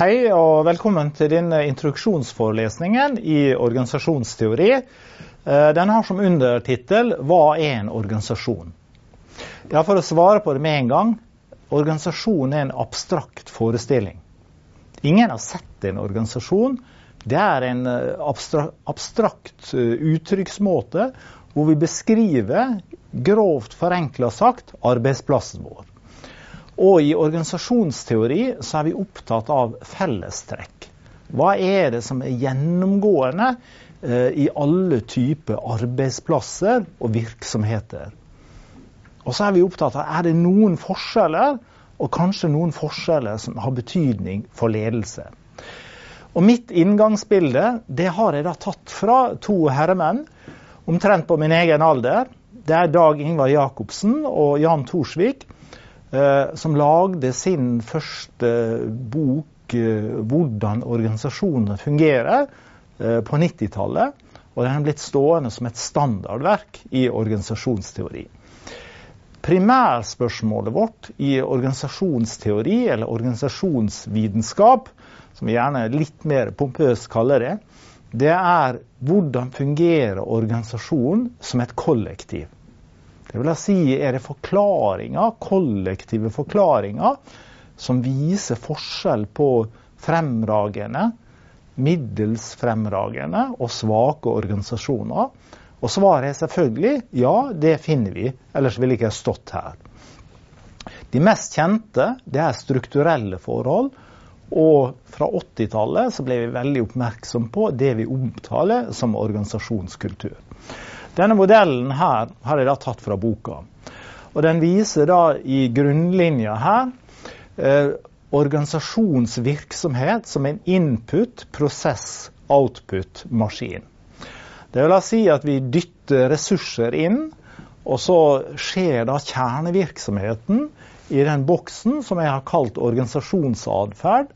Hei og velkommen til denne introduksjonsforelesningen i organisasjonsteori. Eh, den har som undertittel 'Hva er en organisasjon?' Ja, For å svare på det med en gang organisasjon er en abstrakt forestilling. Ingen har sett en organisasjon. Det er en eh, abstrakt eh, uttrykksmåte hvor vi beskriver, grovt forenkla sagt, arbeidsplassen vår. Og i organisasjonsteori så er vi opptatt av fellestrekk. Hva er det som er gjennomgående eh, i alle typer arbeidsplasser og virksomheter? Og så er vi opptatt av er det noen forskjeller, og kanskje noen forskjeller som har betydning for ledelse. Og mitt inngangsbilde det har jeg da tatt fra to herremenn omtrent på min egen alder. Det er Dag Ingvar Jacobsen og Jan Thorsvik som lagde sin første bok eh, 'Hvordan organisasjoner fungerer' eh, på 90-tallet. Og den er blitt stående som et standardverk i organisasjonsteori. Primærspørsmålet vårt i organisasjonsteori, eller organisasjonsvitenskap, som vi gjerne litt mer pompøst kaller det, det er hvordan fungerer organisasjonen som et kollektiv. Det vil si er det forklaringer, kollektive forklaringer som viser forskjell på fremragende, middels fremragende og svake organisasjoner. Og svaret er selvfølgelig ja, det finner vi, ellers ville jeg ikke stått her. De mest kjente det er strukturelle forhold. Og fra 80-tallet ble vi veldig oppmerksom på det vi omtaler som organisasjonskultur. Denne modellen her har jeg da tatt fra boka. Og Den viser da i grunnlinja her eh, organisasjonsvirksomhet som en input, prosess, output-maskin. Det vil da si at vi dytter ressurser inn, og så skjer da kjernevirksomheten i den boksen som jeg har kalt organisasjonsatferd.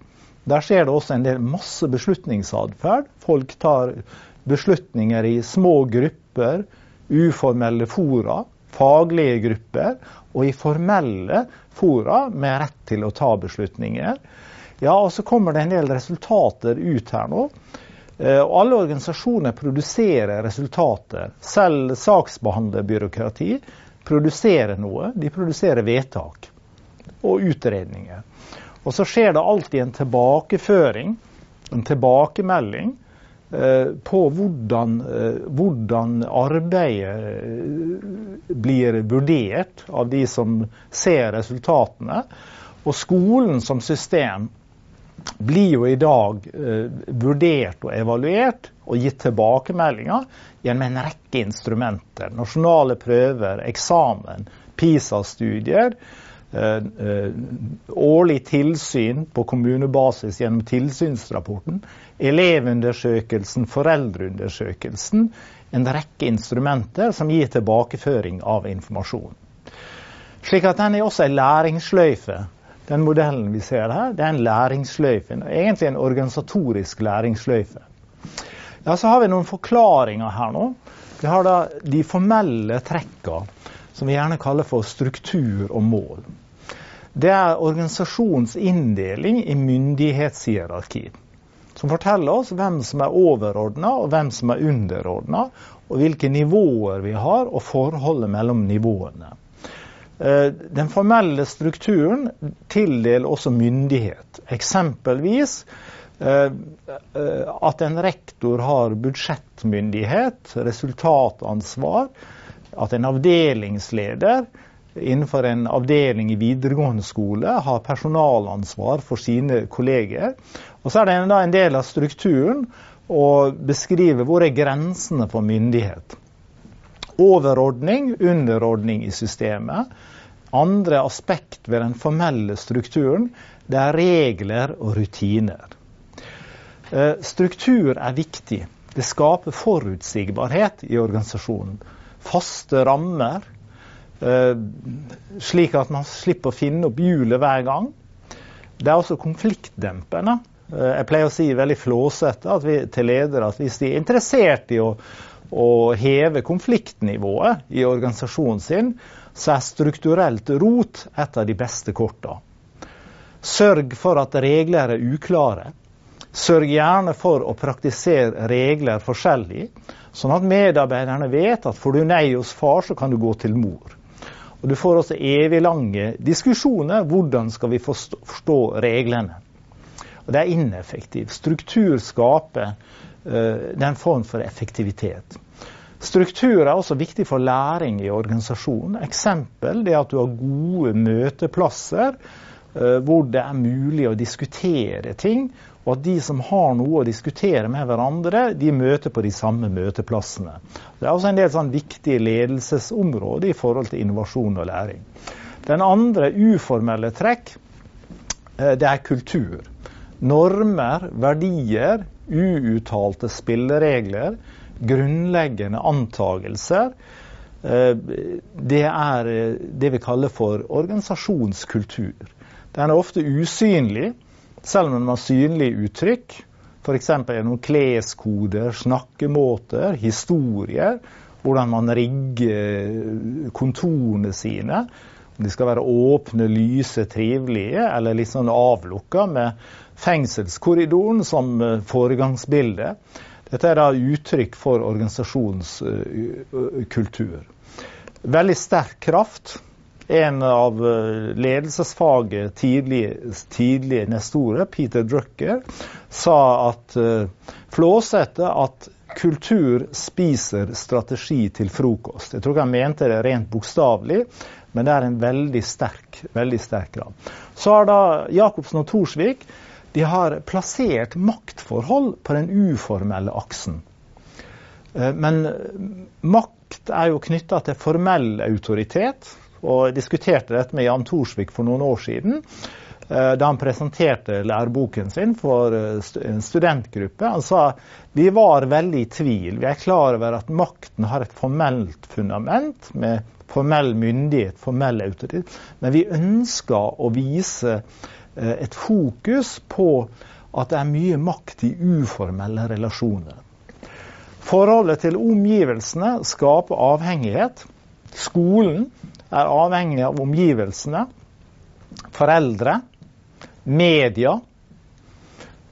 Der skjer det også en del masse beslutningsatferd. Folk tar beslutninger i små grupper uformelle fora, faglige grupper og i formelle fora med rett til å ta beslutninger. Ja, og så kommer det en del resultater ut her nå. Eh, og alle organisasjoner produserer resultater. Selv saksbehandlerbyråkrati produserer noe. De produserer vedtak og utredninger. Og så skjer det alltid en tilbakeføring, en tilbakemelding, på hvordan, eh, hvordan, arbeidet eh, blir vurdert av de som ser resultatene. Og skolen som system blir jo i dag vurdert og evaluert og gitt tilbakemeldinger gjennom en rekke instrumenter. Nasjonale prøver, eksamen, PISA-studier. Årlig tilsyn på kommunebasis gjennom tilsynsrapporten elevundersøkelsen, foreldreundersøkelsen, en rekke instrumenter som gir tilbakeføring av informasjon. Slik at den er også en læringsløyfe. Den modellen vi ser her, det er en læringsløyfe. Egentlig en organisatorisk læringsløyfe. Ja, Så har vi noen forklaringer her nå. Vi har da de formelle trekka, som vi gjerne kaller for struktur og mål. Det er organisasjonens inndeling i myndighetshierarki som forteller oss hvem som er overordna og hvem som er underordna, og hvilke nivåer vi har, og forholdet mellom nivåene. Eh, den formelle strukturen tildeler også myndighet. Eksempelvis eh, at en rektor har budsjettmyndighet, resultatansvar. At en avdelingsleder innenfor en avdeling i videregående skole har personalansvar for sine kolleger. Og så er det en del av strukturen å beskrive hvor er grensene for myndighet. Overordning, underordning i systemet. Andre aspekt ved den formelle strukturen det er regler og rutiner. Eh, struktur er viktig. Det skaper forutsigbarhet i organisasjonen. Faste rammer, slik at man slipper å finne opp hjulet hver gang. Det er også konfliktdempende. Eh, jeg pleier å si veldig flåsete til ledere at hvis de er interessert i å, å heve konfliktnivået i organisasjonen sin, så er strukturelt rot et av de beste korta. Sørg for at regler er uklare. Sørg gjerne for å praktisere regler forskjellig, sånn at medarbeiderne vet at får du nei hos far, så kan du gå til mor. Og Du får også evig lange diskusjoner. Hvordan skal vi forstå, reglene? Og Det er ineffektivt. Struktur skaper uh, den form for effektivitet. Struktur er også viktig for læring i organisasjonen. Eksempel er at du har gode møteplasser hvor det er mulig å diskutere ting, og at de som har noe å diskutere med hverandre, de møter på de samme møteplassene. Det er også en del sånn viktige ledelsesområder i forhold til innovasjon og læring. Den andre uformelle trekk, eh, det er kultur. Normer, verdier, uuttalte spilleregler, grunnleggende antagelser. Eh, det er eh, det vi kaller for organisasjonskultur. Den er ofte usynlig, selv om den har synlige uttrykk, f.eks. gjennom kleskoder, snakkemåter, historier, hvordan man rigger kontorene sine. Om de skal være åpne, lyse, trivelige, eller litt sånn avlukka med fengselskorridoren som eh, foregangsbilde. Dette er da uttrykk for organisasjonskultur. Veldig sterk kraft en av ledelsesfaget ledelsesfaget tidlig neste nestorer, Peter Drucker, sa at uh, flåsete at kultur spiser strategi til frokost. Jeg tror ikke han mente det rent bokstavelig, men det er en veldig sterk, veldig sterk grad. Så har da Jacobsen og Thorsvik de har plassert maktforhold på den uformelle aksen. Eh, men makt er jo knytta til formell autoritet, og diskuterte dette med Jan Thorsvik for noen år siden. Eh, da han presenterte læreboken sin for eh, en studentgruppe. Han sa vi var veldig i tvil. Vi er klar over at makten har et formelt fundament med formell myndighet, formell autoritet. Men vi ønsker å vise eh, et fokus på at det er mye makt i uformelle relasjoner. Forholdet til omgivelsene skaper avhengighet. Skolen er avhengig av omgivelsene. Foreldre, media,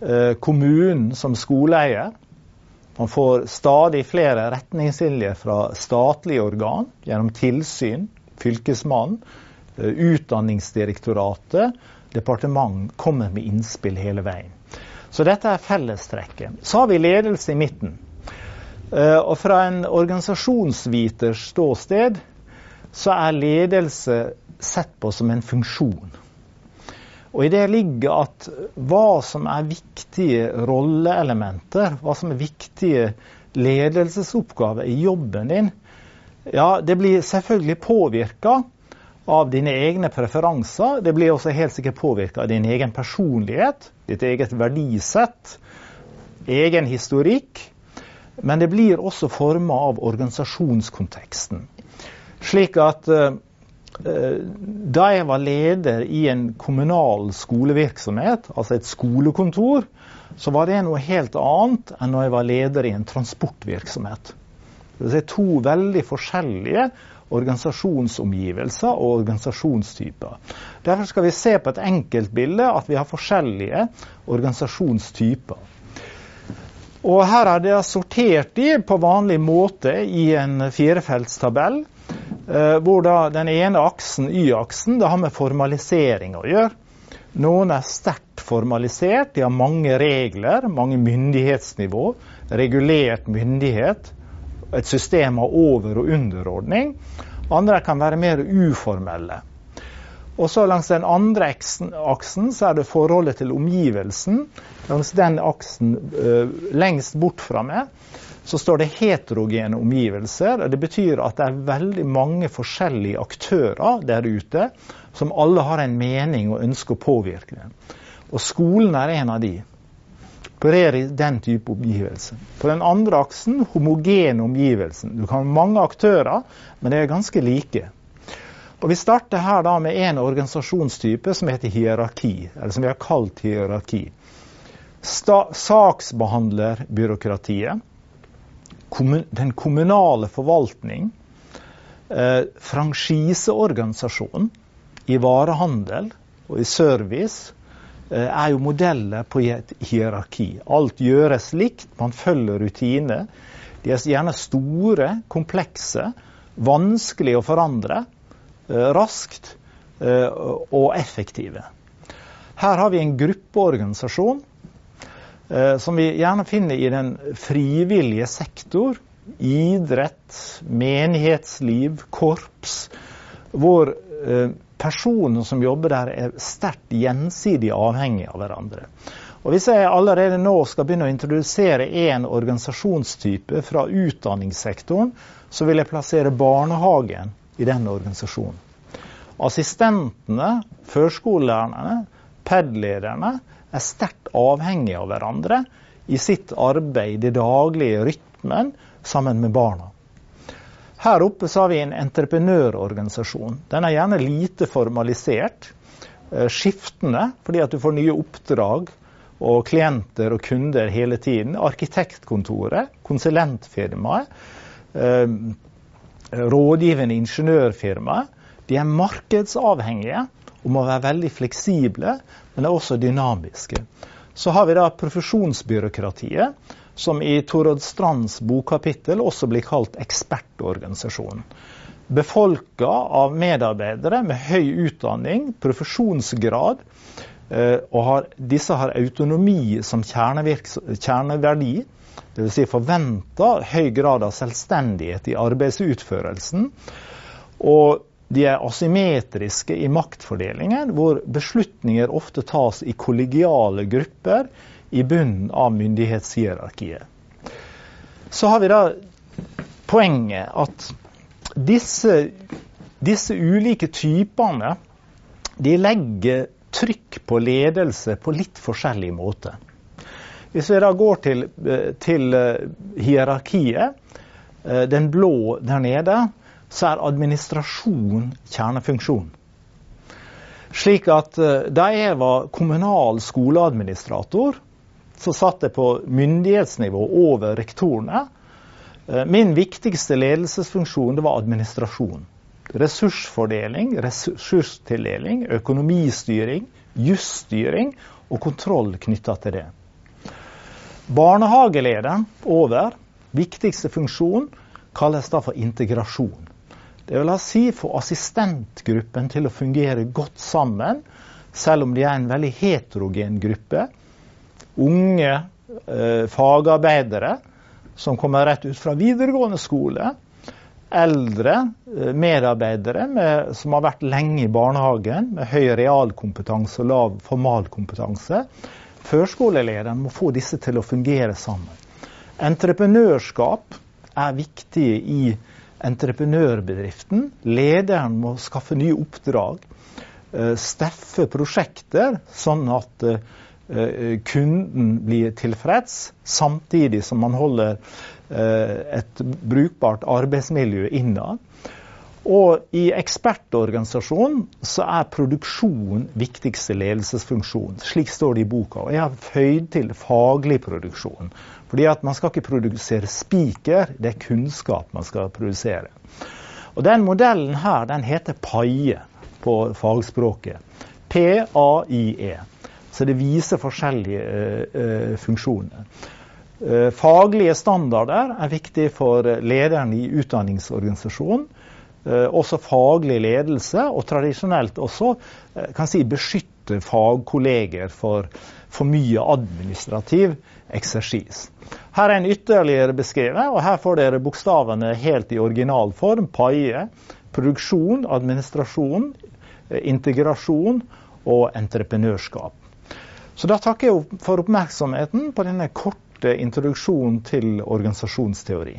eh, kommunen som skoleeier. Man får stadig flere retningslinjer fra statlige organ gjennom tilsyn, Fylkesmannen, eh, Utdanningsdirektoratet, departement kommer med innspill hele veien. Så dette er fellestrekket. Så har vi ledelse i midten. Eh, og fra en organisasjonsviters ståsted så er ledelse sett på som en funksjon. Og I det ligger at hva som er viktige rolleelementer, hva som er viktige ledelsesoppgaver i jobben din, ja, det blir selvfølgelig påvirka av dine egne preferanser. Det blir også helt sikkert påvirka av din egen personlighet, ditt eget verdisett, egen historikk. Men det blir også forma av organisasjonskonteksten. Slik at uh, da jeg var leder i en kommunal skolevirksomhet, altså et skolekontor, så var det noe helt annet enn når jeg var leder i en transportvirksomhet. Det er to veldig forskjellige organisasjonsomgivelser og organisasjonstyper. Derfor skal vi se på et enkeltbilde at vi har forskjellige organisasjonstyper. Og Her er det sortert de på vanlig måte i en firefeltstabell. Eh, hvor da den ene aksen, Y-aksen, det har med formalisering å gjøre. Noen er sterkt formalisert, de har mange regler, mange myndighetsnivå, regulert myndighet, et system av over- og underordning. Andre kan være mer uformelle. Og så Langs den andre aksen så er det forholdet til omgivelsen. Langs den aksen uh, lengst bort fra meg så står det heterogene omgivelser. og Det betyr at det er veldig mange forskjellige aktører der ute som alle har en mening og ønsker å påvirke. Og skolen er en av de. Opererer i den type omgivelser. På den andre aksen homogene omgivelsen. Du kan ha mange aktører, men de er ganske like. Og Vi starter her da med en organisasjonstype som heter hierarki, eller som vi har kalt hierarki. Saksbehandlerbyråkratiet den kommunale forvaltning, eh, franchiseorganisasjon i varehandel og i service, eh, er jo modeller på et hierarki. Alt gjøres likt, man følger rutiner. De er gjerne store, komplekse, vanskelig å forandre eh, raskt og effektive. Her har vi en gruppeorganisasjon som vi gjerne finner i den frivillige sektor. Idrett, menighetsliv, korps. Hvor personene som jobber der, er sterkt gjensidig avhengige av hverandre. Og Hvis jeg allerede nå skal begynne å introdusere én organisasjonstype fra utdanningssektoren, så vil jeg plassere barnehagen i den organisasjonen. Assistentene, førskolelærerne, PED-lederne er sterkt avhengige av hverandre i sitt arbeid, i det daglige rytmen, sammen med barna. Her oppe så har vi en entreprenørorganisasjon. Den er gjerne lite formalisert. Eh, skiftende, fordi at du får nye oppdrag og klienter og kunder hele tiden. Arkitektkontoret, konsulentfirmaet, eh, rådgivende ingeniørfirmaet. De er markedsavhengige og må være veldig fleksible, men er også dynamiske. Så har vi da profesjonsbyråkratiet, som i Torodd Strands bokkapittel også blir kalt ekspertorganisasjonen. Befolka av medarbeidere med høy utdanning, profesjonsgrad, eh, og har, disse har autonomi som kjerneverdi. Dvs. Si forventa høy grad av selvstendighet i arbeidsutførelsen. Og de er asymmetriske i maktfordelingen, hvor beslutninger ofte tas i kollegiale grupper i bunnen av myndighetshierarkiet. Så har vi da poenget at disse, disse ulike typene de legger trykk på ledelse på litt forskjellig måte. Hvis vi da går til, til eh, hierarkiet, eh, den blå der nede, så er administrasjon kjernefunksjon. Slik at eh, da jeg var kommunal skoleadministrator, så satt jeg på myndighetsnivå over rektorene. Eh, min viktigste ledelsesfunksjon det var administrasjon. Ressursfordeling, ressurstildeling, økonomistyring, jusstyring og kontroll knytta til det. Barnehagelederen over, viktigste funksjon, kalles da for integrasjon. Det vil si få assistentgruppen til å fungere godt sammen, selv om de er en veldig heterogen gruppe unge eh, fagarbeidere som kommer rett ut fra videregående skole. Eldre eh, medarbeidere med, som har vært lenge i barnehagen, med høy realkompetanse og lav formalkompetanse. Førskolelederen må få disse til å fungere sammen. Entreprenørskap er viktig i entreprenørbedriften. Lederen må skaffe nye oppdrag. Eh, steffe prosjekter, sånn at eh, kunden blir tilfreds, samtidig som man holder eh, et brukbart arbeidsmiljø innad. Og i ekspertorganisasjonen så er produksjon viktigste ledelsesfunksjon. Slik står det i boka. Og jeg har føyd til faglig produksjon. Fordi at man skal ikke produsere spiker, det er kunnskap man skal produsere. Og den modellen her, den heter PAIE på fagspråket. P-a-i-e. Så det viser forskjellige uh, funksjoner. Uh, faglige standarder er viktig for lederen i utdanningsorganisasjonen. Uh, også faglig ledelse, og tradisjonelt også kan si, beskytte fagkolleger for for mye administrativ eksersis. Her er en ytterligere beskrevet, og her får dere bokstavene helt i originalform. PAIE. Produksjon, administrasjon, integrasjon og entreprenørskap. Så da takker jeg for oppmerksomheten på denne korte introduksjonen til organisasjonsteori.